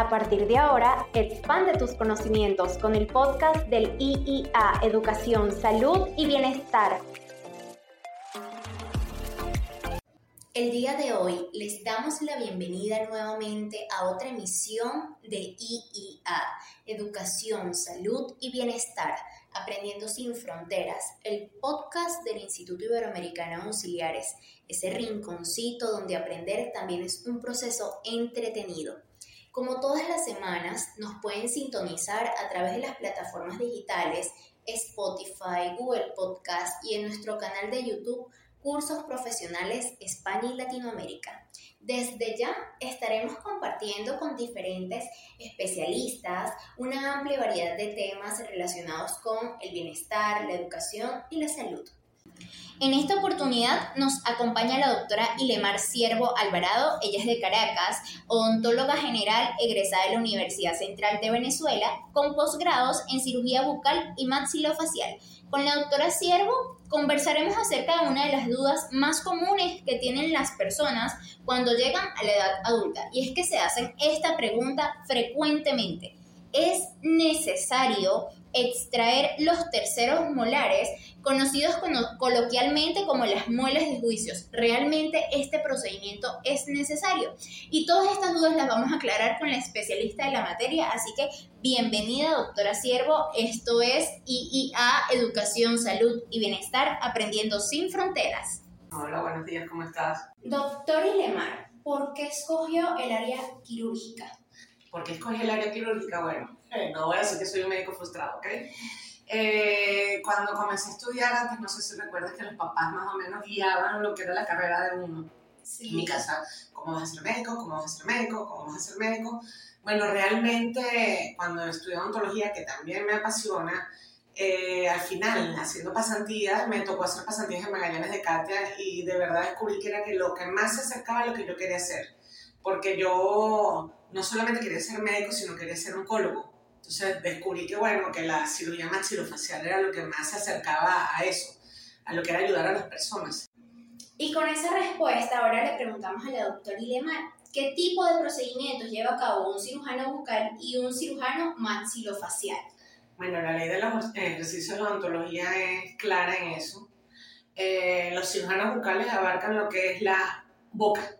A partir de ahora, expande tus conocimientos con el podcast del IIA Educación, Salud y Bienestar. El día de hoy les damos la bienvenida nuevamente a otra emisión de IIA, Educación, Salud y Bienestar, Aprendiendo sin Fronteras, el podcast del Instituto Iberoamericano Auxiliares, ese rinconcito donde aprender también es un proceso entretenido. Como todas las semanas, nos pueden sintonizar a través de las plataformas digitales Spotify, Google Podcast y en nuestro canal de YouTube Cursos Profesionales España y Latinoamérica. Desde ya estaremos compartiendo con diferentes especialistas una amplia variedad de temas relacionados con el bienestar, la educación y la salud. En esta oportunidad nos acompaña la doctora Ilemar Siervo Alvarado, ella es de Caracas, odontóloga general egresada de la Universidad Central de Venezuela, con posgrados en cirugía bucal y maxilofacial. Con la doctora Siervo conversaremos acerca de una de las dudas más comunes que tienen las personas cuando llegan a la edad adulta, y es que se hacen esta pregunta frecuentemente. ¿Es necesario extraer los terceros molares, conocidos coloquialmente como las muelas de juicios. ¿Realmente este procedimiento es necesario? Y todas estas dudas las vamos a aclarar con la especialista de la materia, así que bienvenida doctora Siervo, esto es IIA, Educación, Salud y Bienestar, Aprendiendo sin Fronteras. Hola, buenos días, ¿cómo estás? Doctor Ilemar, ¿por qué escogió el área quirúrgica? ¿Por qué escogí el área quirúrgica? Bueno, eh, no voy a decir que soy un médico frustrado, ¿ok? Eh, cuando comencé a estudiar, antes no sé si recuerdas que los papás más o menos guiaban lo que era la carrera de uno. En mi casa, ¿cómo vas a ser médico? ¿Cómo vas a ser médico? ¿Cómo vas a ser médico? Bueno, realmente cuando estudié odontología, que también me apasiona, eh, al final, haciendo pasantías, me tocó hacer pasantías en Magallanes de Katia y de verdad descubrí que era que lo que más se acercaba a lo que yo quería hacer. Porque yo no solamente quería ser médico, sino quería ser oncólogo. Entonces descubrí que, bueno, que la cirugía maxilofacial era lo que más se acercaba a eso, a lo que era ayudar a las personas. Y con esa respuesta, ahora le preguntamos a la doctora Ilemar, ¿qué tipo de procedimientos lleva a cabo un cirujano bucal y un cirujano maxilofacial? Bueno, la ley de los ejercicios de odontología es clara en eso. Eh, los cirujanos bucales abarcan lo que es la boca,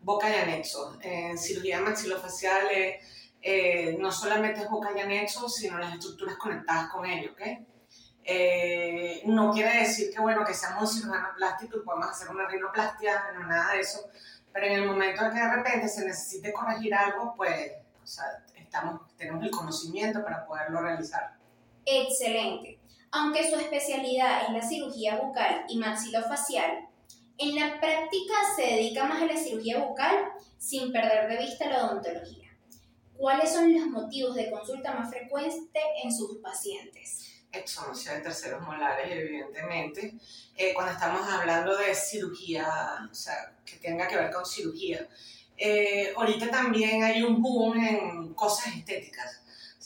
boca y anexo. En cirugía maxilofacial eh, no solamente es boca y anexo, sino las estructuras conectadas con ello. Eh, no quiere decir que, bueno, que seamos un cirujano plástico y podamos hacer una rinoplastia, no nada de eso, pero en el momento en que de repente se necesite corregir algo, pues, estamos, tenemos el conocimiento para poderlo realizar. Excelente. Aunque su especialidad es la cirugía bucal y maxilofacial, en la práctica se dedica más a la cirugía bucal sin perder de vista la odontología. ¿Cuáles son los motivos de consulta más frecuentes en sus pacientes? Exonencia de terceros molares, evidentemente. Eh, cuando estamos hablando de cirugía, o sea, que tenga que ver con cirugía. Eh, ahorita también hay un boom en cosas estéticas.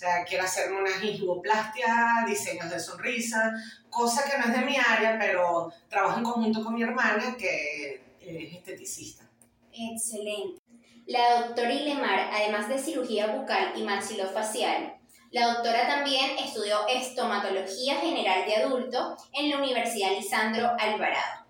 Sea, quiero hacerme una gingivoplastia, diseños de sonrisa, cosa que no es de mi área, pero trabajo en conjunto con mi hermana que es esteticista. Excelente. La doctora Ilemar, además de cirugía bucal y maxilofacial, la doctora también estudió estomatología general de adulto en la Universidad Lisandro Alvarado.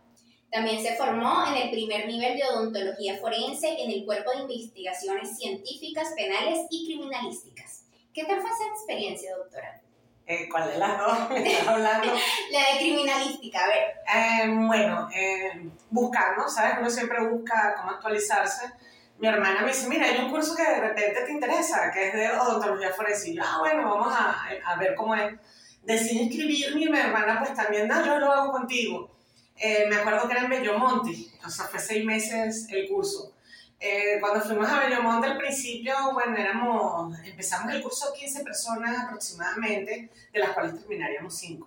También se formó en el primer nivel de odontología forense en el Cuerpo de Investigaciones Científicas, Penales y Criminalísticas. ¿Qué tal fue esa experiencia, doctora? Eh, ¿Cuál de las dos me estás hablando? la de criminalística, a ver. Eh, bueno, eh, buscando, ¿sabes? Uno siempre busca cómo actualizarse. Mi hermana me dice, mira, hay un curso que de repente te interesa, que es de odontología forense. Y yo, ah, bueno, vamos a, a ver cómo es. Decidí inscribirme y mi hermana pues también, no, yo lo hago contigo. Eh, me acuerdo que era en Bellomonte, o sea, fue seis meses el curso. Eh, cuando fuimos a Bellomonte al principio, bueno, éramos, empezamos el curso 15 personas aproximadamente, de las cuales terminaríamos 5.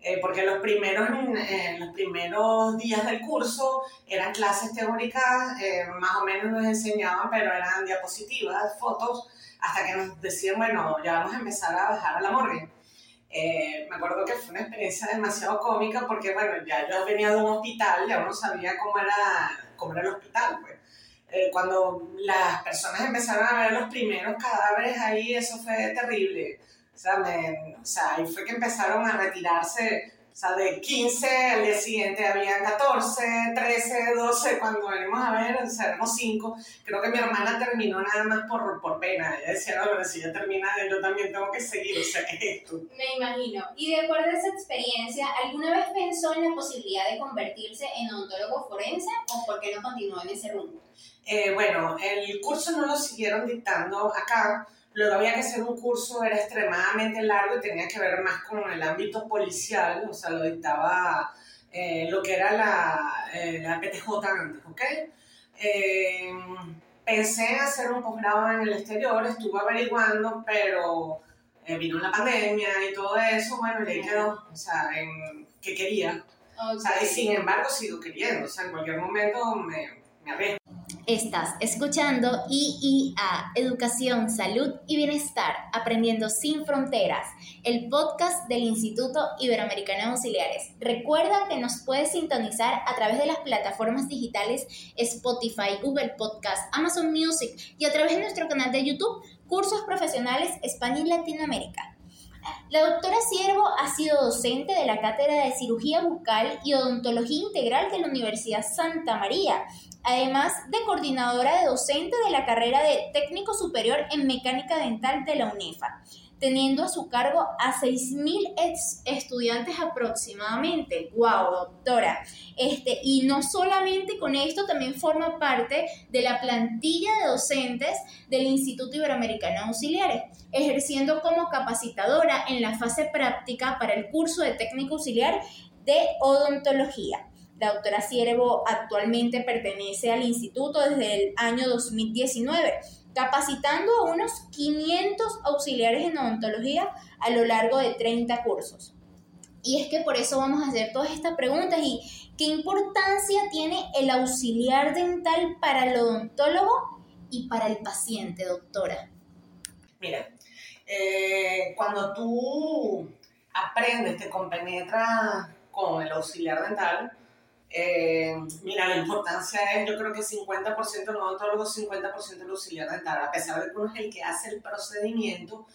Eh, porque los primeros, los primeros días del curso eran clases teóricas, eh, más o menos nos enseñaban, pero eran diapositivas, fotos, hasta que nos decían, bueno, ya vamos a empezar a bajar a la morgue. me acuerdo que fue una experiencia demasiado cómica porque, bueno, ya yo venía de un hospital, ya uno sabía cómo era, cómo era el hospital, pues. Eh, cuando las personas empezaron a ver los primeros cadáveres ahí, eso fue terrible. O sea, o sea, ahí fue que empezaron a retirarse o sea, de 15 al día siguiente habían 14, 13, 12, cuando venimos a ver, o sea, éramos 5. Creo que mi hermana terminó nada más por, por pena. Ella decía, no, pero si ya termina, yo también tengo que seguir, o sea, ¿qué es esto? Me imagino. Y de acuerdo a esa experiencia, ¿alguna vez pensó en la posibilidad de convertirse en odontólogo forense o por qué no continuó en ese rumbo? Eh, bueno, el curso no lo siguieron dictando acá Luego había que hacer un curso, era extremadamente largo y tenía que ver más con el ámbito policial, o sea, lo dictaba eh, lo que era la, eh, la PTJ antes, ¿ok? Eh, pensé en hacer un posgrado en el exterior, estuve averiguando, pero vino la pandemia y todo eso, bueno, ahí quedó, o sea, en qué quería. O sea, y sin embargo sigo queriendo, o sea, en cualquier momento me, me arriesgo. Estás escuchando IIA, Educación, Salud y Bienestar, Aprendiendo sin Fronteras, el podcast del Instituto Iberoamericano de Auxiliares. Recuerda que nos puedes sintonizar a través de las plataformas digitales Spotify, Google Podcast, Amazon Music y a través de nuestro canal de YouTube, Cursos Profesionales España y Latinoamérica. La doctora Siervo ha sido docente de la Cátedra de Cirugía Bucal y Odontología Integral de la Universidad Santa María además de coordinadora de docente de la carrera de técnico superior en mecánica dental de la UNEFA, teniendo a su cargo a 6.000 estudiantes aproximadamente. ¡Wow, doctora! Este, y no solamente con esto, también forma parte de la plantilla de docentes del Instituto Iberoamericano Auxiliares, ejerciendo como capacitadora en la fase práctica para el curso de técnico auxiliar de odontología. La doctora Siervo actualmente pertenece al instituto desde el año 2019, capacitando a unos 500 auxiliares en odontología a lo largo de 30 cursos. Y es que por eso vamos a hacer todas estas preguntas y qué importancia tiene el auxiliar dental para el odontólogo y para el paciente, doctora. Mira, eh, cuando tú aprendes, te compenetras con el auxiliar dental, eh, mira, la importancia es, yo creo que 50% el odontólogo, 50% el auxiliar dental. A pesar de que uno es el que hace el procedimiento,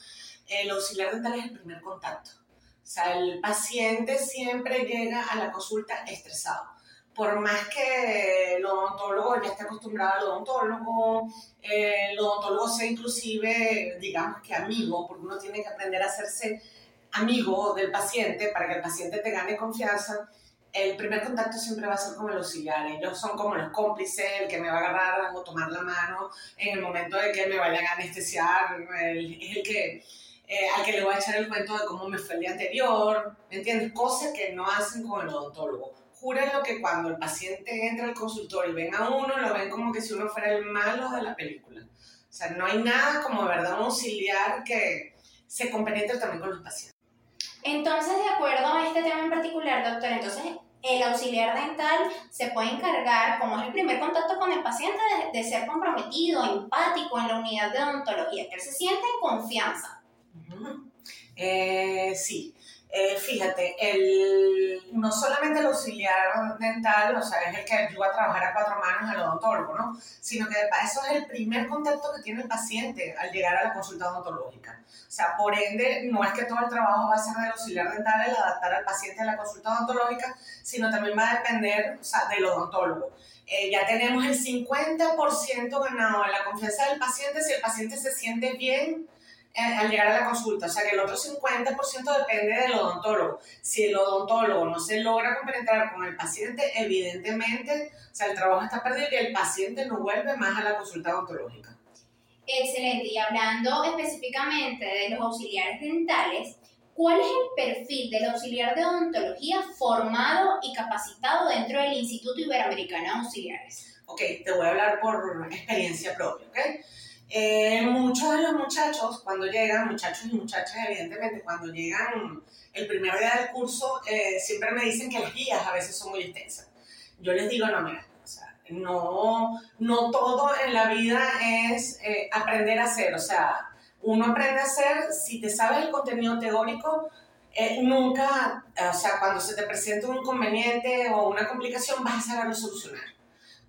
el auxiliar dental es el primer contacto. O sea, el paciente siempre llega a la consulta estresado. Por más que el odontólogo ya esté acostumbrado al odontólogo, el odontólogo sea inclusive, digamos que amigo, porque uno tiene que aprender a hacerse amigo del paciente para que el paciente te gane confianza el primer contacto siempre va a ser con el auxiliar. Ellos son como los cómplices, el que me va a agarrar o tomar la mano en el momento de que me vayan a anestesiar, es el que, eh, al que le voy a echar el cuento de cómo me fue el día anterior, ¿me entiendes? Cosas que no hacen con el odontólogo. Júrenlo que cuando el paciente entra al consultorio y ven a uno, lo ven como que si uno fuera el malo de la película. O sea, no hay nada como, ¿verdad?, un auxiliar que se compenetre también con los pacientes. Entonces, de acuerdo a este tema en particular, doctor, entonces el auxiliar dental se puede encargar, como es el primer contacto con el paciente, de, ser comprometido, empático en la unidad de odontología, que él se siente en confianza. Eh, sí, eh, fíjate, el, no solamente el auxiliar dental, o sea, es el que ayuda a trabajar a cuatro manos al odontólogo, ¿no? Sino que eso es el primer contacto que tiene el paciente al llegar a la consulta odontológica. O sea, por ende, no es que todo el trabajo va a ser del auxiliar dental el adaptar al paciente a la consulta odontológica, sino también va a depender o sea, del odontólogo. Eh, ya tenemos el 50% ganado en la confianza del paciente si el paciente se siente bien al llegar a la consulta. O sea que el otro 50% depende del odontólogo. Si el odontólogo no se logra compenetrar con el paciente, evidentemente, o sea, el trabajo está perdido y el paciente no vuelve más a la consulta odontológica. Excelente. Y hablando específicamente de los auxiliares dentales, ¿cuál es el perfil del auxiliar de odontología formado y capacitado dentro del Instituto Iberoamericano de Auxiliares? Ok, te voy a hablar por experiencia propia, ¿ok? Eh, muchos de los muchachos, cuando llegan, muchachos y muchachas, evidentemente, cuando llegan el primer día del curso, eh, siempre me dicen que las guías a veces son muy extensas. Yo les digo, no, mira, o sea, no, no todo en la vida es eh, aprender a hacer. O sea, uno aprende a hacer, si te sabes el contenido teórico, nunca, o sea, cuando se te presenta un inconveniente o una complicación, vas a saberlo solucionar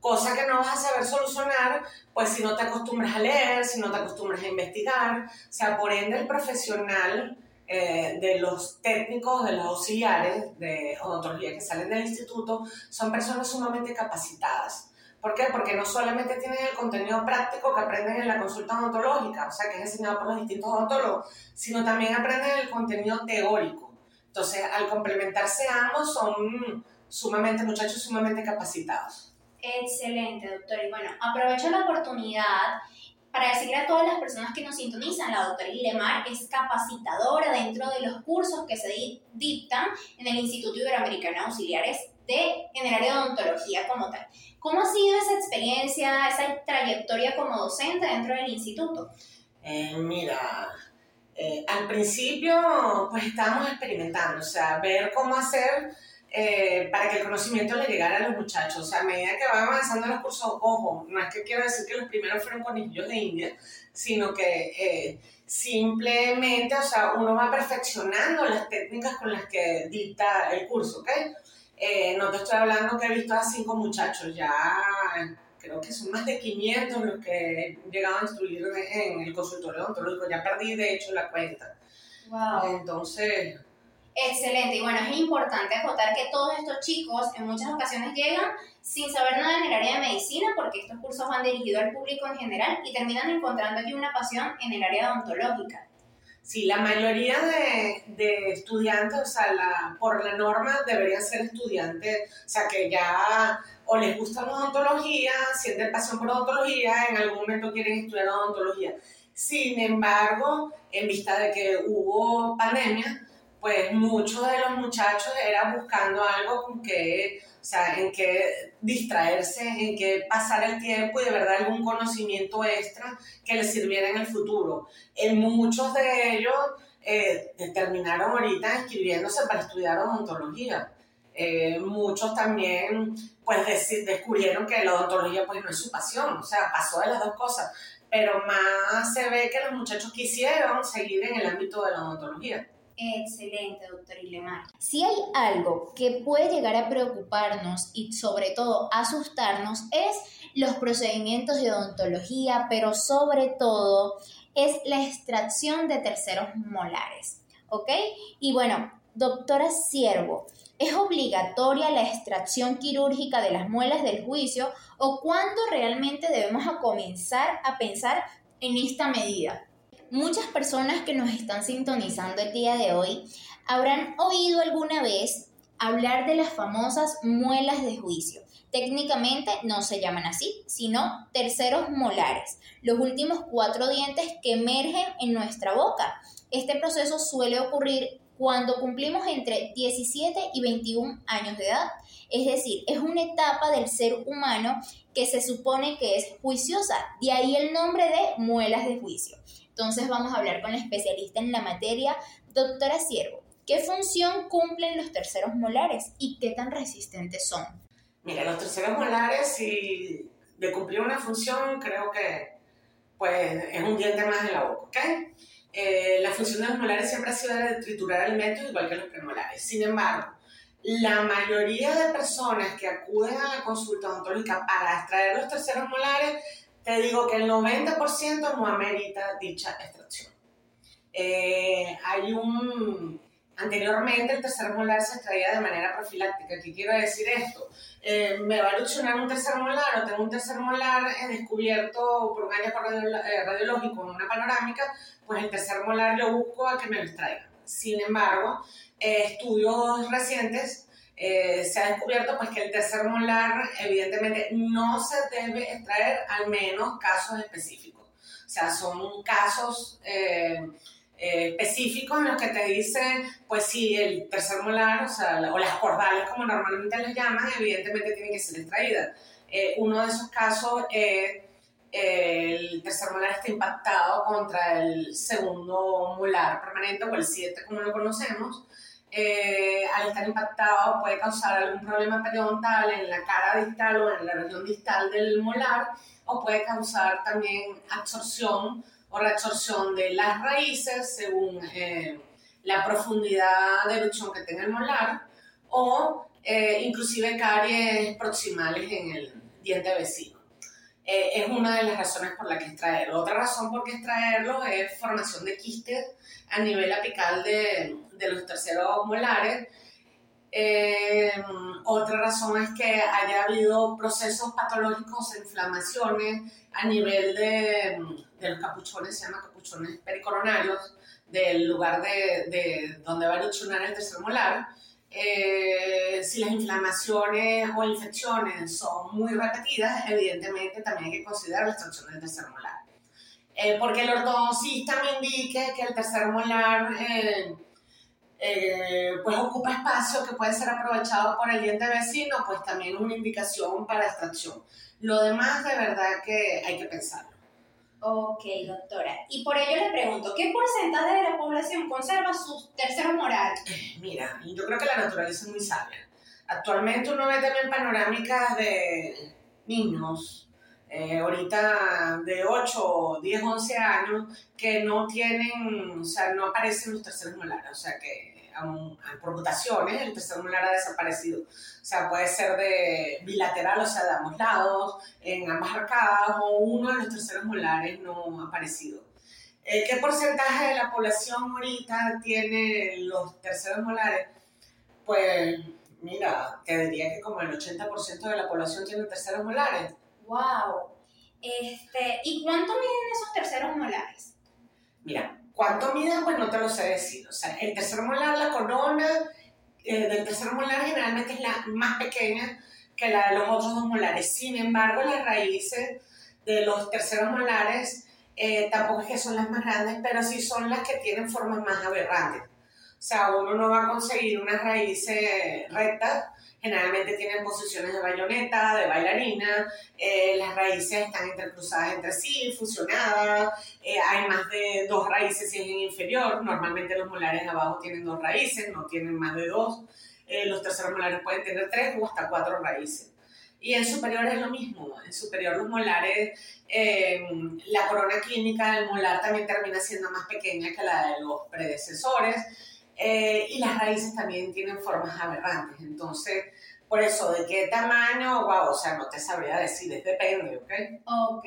cosa que no vas a saber solucionar, pues si no te acostumbras a leer, si no te acostumbras a investigar, o sea, por ende el profesional eh, de los técnicos, de los auxiliares de odontología que salen del instituto, son personas sumamente capacitadas. ¿Por qué? Porque no solamente tienen el contenido práctico que aprenden en la consulta odontológica, o sea, que es enseñado por los distintos odontólogos, sino también aprenden el contenido teórico. Entonces, al complementarse ambos, son sumamente, muchachos sumamente capacitados. Excelente, doctor. Y bueno, aprovecho la oportunidad para decirle a todas las personas que nos sintonizan, la doctora Ilemar es capacitadora dentro de los cursos que se dictan en el Instituto Iberoamericano de Auxiliares de, en el área de odontología como tal. ¿Cómo ha sido esa experiencia, esa trayectoria como docente dentro del instituto? Eh, mira, eh, al principio pues estábamos experimentando, o sea, ver cómo hacer eh, para que el conocimiento le llegara a los muchachos. O sea, a medida que van avanzando los cursos, ojo, no es que quiero decir que los primeros fueron conejillos de India, sino que eh, simplemente, o sea, uno va perfeccionando las técnicas con las que dicta el curso, ¿ok? Eh, no te estoy hablando que he visto a cinco muchachos, ya creo que son más de 500 los que he llegado a instruir en el consultorio odontológico, ya perdí de hecho la cuenta. Wow. Entonces, Excelente. Y bueno, es importante acotar que todos estos chicos en muchas ocasiones llegan sin saber nada en el área de medicina porque estos cursos van dirigidos al público en general y terminan encontrando allí una pasión en el área odontológica. Sí, la mayoría de, de estudiantes, o sea, la, por la norma deberían ser estudiantes, o sea, que ya o les gusta la odontología, sienten pasión por odontología, en algún momento quieren estudiar odontología. Sin embargo, en vista de que hubo pandemia, pues muchos de los muchachos era buscando algo con que, o sea, en que distraerse, en que pasar el tiempo y de verdad algún conocimiento extra que les sirviera en el futuro. En muchos de ellos eh, terminaron ahorita inscribiéndose para estudiar odontología. Eh, muchos también pues descubrieron que la odontología pues no es su pasión, o sea, pasó de las dos cosas, pero más se ve que los muchachos quisieron seguir en el ámbito de la odontología. Excelente, doctor Ilemar. Si hay algo que puede llegar a preocuparnos y sobre todo asustarnos es los procedimientos de odontología, pero sobre todo es la extracción de terceros molares. ¿Ok? Y bueno, doctora Siervo, ¿es obligatoria la extracción quirúrgica de las muelas del juicio o cuándo realmente debemos comenzar a pensar en esta medida? Muchas personas que nos están sintonizando el día de hoy habrán oído alguna vez hablar de las famosas muelas de juicio. Técnicamente no se llaman así, sino terceros molares, los últimos cuatro dientes que emergen en nuestra boca. Este proceso suele ocurrir cuando cumplimos entre 17 y 21 años de edad. Es decir, es una etapa del ser humano que se supone que es juiciosa, de ahí el nombre de muelas de juicio. Entonces vamos a hablar con la especialista en la materia, doctora Siervo. ¿Qué función cumplen los terceros molares y qué tan resistentes son? Mira, los terceros molares, si de cumplir una función, creo que pues, es un diente más en la boca, ¿ok? Eh, la función de los molares siempre ha sido de triturar alimentos, igual que los premolares. Sin embargo, la mayoría de personas que acuden a la consulta odontológica para extraer los terceros molares te digo que el 90% no amerita dicha extracción. Eh, hay un... Anteriormente el tercer molar se extraía de manera profiláctica. ¿Qué quiero decir esto? Eh, me va a erupcionar un tercer molar o tengo un tercer molar descubierto por un hallazgo eh, radiológico en una panorámica, pues el tercer molar lo busco a que me lo extraiga. Sin embargo, estudios recientes eh, se ha descubierto pues, que el tercer molar evidentemente no se debe extraer al menos casos específicos. O sea, son casos eh, eh, específicos en los que te dicen, pues sí, el tercer molar, o, sea, o las cordales como normalmente les llaman, evidentemente tienen que ser extraídas. uno de esos casos es el tercer molar está impactado contra el segundo molar permanente o el 7 como lo conocemos eh, al estar impactado puede causar algún problema periodontal en la cara distal o en la región distal del molar o puede causar también absorción o reabsorción de las raíces según eh, la profundidad de erupción que tenga el molar o eh, inclusive caries proximales en el, diente vecino. Eh, es una de las razones por las que extraerlo. Otra razón por qué extraerlo es formación de quistes a nivel apical de, de los terceros molares. Eh, otra razón es que haya habido procesos patológicos, inflamaciones a nivel de, de los capuchones, se llaman capuchones pericoronarios, del lugar de, de donde va a erupcionar el tercer molar. Eh, si las inflamaciones o infecciones son muy repetidas, evidentemente también hay que considerar la extracción del tercer molar. Eh, porque el ortodoncista me indique que el tercer molar eh, pues ocupa espacio que puede ser aprovechado por el diente vecino, pues también una indicación para extracción. Lo demás de verdad que hay que pensarlo. Ok, doctora. Y por ello le pregunto, ¿qué porcentaje de la población conserva su tercero moral? Mira, yo creo que la naturaleza es muy sabia. Actualmente uno ve también panorámicas de niños, eh, ahorita de 8, 10, 11 años, que no tienen, o sea, no aparecen los terceros molares, o sea que por mutaciones, el tercer molar ha desaparecido. O sea, puede ser de bilateral, o sea, de ambos lados, en ambas arcadas, o uno de los terceros molares no ha aparecido. Eh, ¿Qué porcentaje de la población ahorita tiene los terceros molares? Pues, mira, te diría que como el 80% de la población tiene terceros molares. ¡Wow! Este, ¿Y cuánto miden esos terceros molares? Mira, ¿Cuánto mide? Pues no te lo sé decir. O sea, el tercer molar, la corona eh, del tercer molar generalmente es la más pequeña que la de los otros dos molares. Sin embargo, las raíces de los terceros molares eh, tampoco es que son las más grandes, pero sí son las que tienen formas más aberrantes. Sea, uno no va a conseguir unas raíces rectas. Generalmente tienen posiciones de bayoneta, de bailarina, eh, las raíces están intercruzadas entre sí, fusionadas, eh, hay más de dos raíces si es en inferior, normalmente los molares abajo tienen dos raíces, no tienen más de dos, eh, los terceros molares pueden tener tres o hasta cuatro raíces. Y en superior es lo mismo, en superior los molares, la corona clínica del molar también termina siendo más pequeña que la de los predecesores, eh, y las raíces también tienen formas aberrantes. Entonces, por eso, ¿de qué tamaño? Wow, o sea, no te sabría decir, es depende, ¿ok? Ok.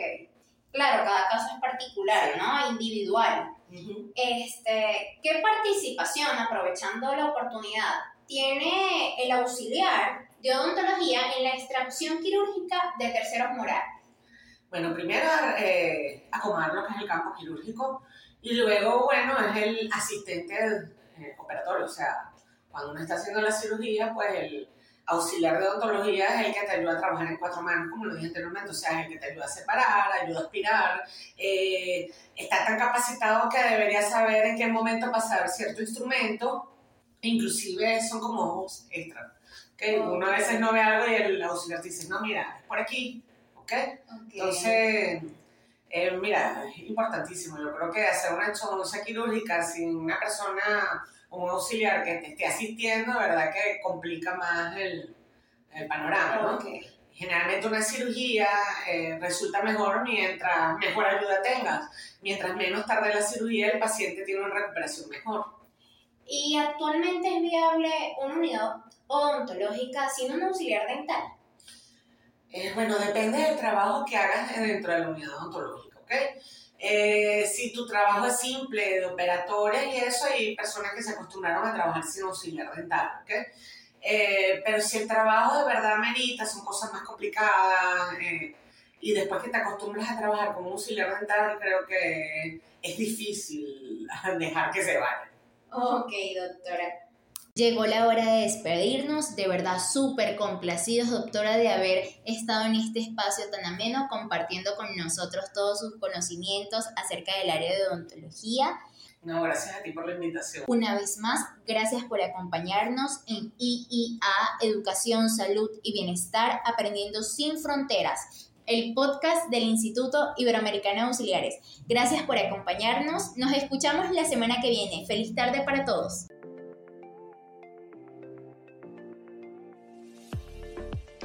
Claro, cada caso es particular, ¿no? Individual. este, ¿Qué participación, aprovechando la oportunidad, tiene el auxiliar de odontología en la extracción quirúrgica de terceros morales? Bueno, primero eh, acomodar lo que es el campo quirúrgico y luego, bueno, es el asistente operatorio. O sea, cuando uno está haciendo la cirugía, pues el auxiliar de odontología es el que te ayuda a trabajar en cuatro manos, como lo dije anteriormente, o sea, es el que te ayuda a separar, ayuda a aspirar, eh, está tan capacitado que debería saber en qué momento pasar cierto instrumento, inclusive son como ojos extra. que Uno a veces no ve algo y el auxiliar te dice, no, mira, es por aquí, ¿ok? okay. Entonces eh, mira, es importantísimo. Yo creo que hacer una ortodoncia quirúrgica sin una persona, un auxiliar que te esté asistiendo, verdad que complica más el, el panorama, ¿no? Generalmente una cirugía eh, resulta mejor mientras mejor ayuda tengas. Mientras menos tarde la cirugía, el paciente tiene una recuperación mejor. ¿Y actualmente es viable una unidad odontológica sin un auxiliar dental? Eh, bueno, depende del trabajo que hagas dentro de la unidad odontológica, ¿ok? Eh, si tu trabajo es simple, de operatoria y eso, hay personas que se acostumbraron a trabajar sin auxiliar dental, ¿ok? Eh, pero si el trabajo de verdad merita, son cosas más complicadas y después que te acostumbras a trabajar con un auxiliar dental, creo que es difícil dejar que se vaya. Ok, doctora. Llegó la hora de despedirnos, de verdad súper complacidos, doctora, de haber estado en este espacio tan ameno compartiendo con nosotros todos sus conocimientos acerca del área de odontología. No, gracias a ti por la invitación. Una vez más, gracias por acompañarnos en IIA, Educación, Salud y Bienestar, Aprendiendo sin Fronteras, el podcast del Instituto Iberoamericano de Auxiliares. Gracias por acompañarnos. Nos escuchamos la semana que viene. Feliz tarde para todos.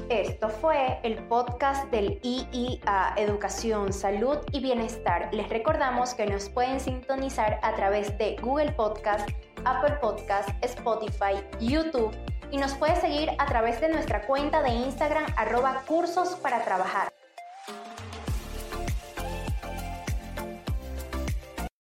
Esto fue el podcast del IIA Educación, Salud y Bienestar. Les recordamos que nos pueden sintonizar a través de Google Podcast, Apple Podcast, Spotify, YouTube y nos puedes seguir a través de nuestra cuenta de Instagram arroba cursos para trabajar.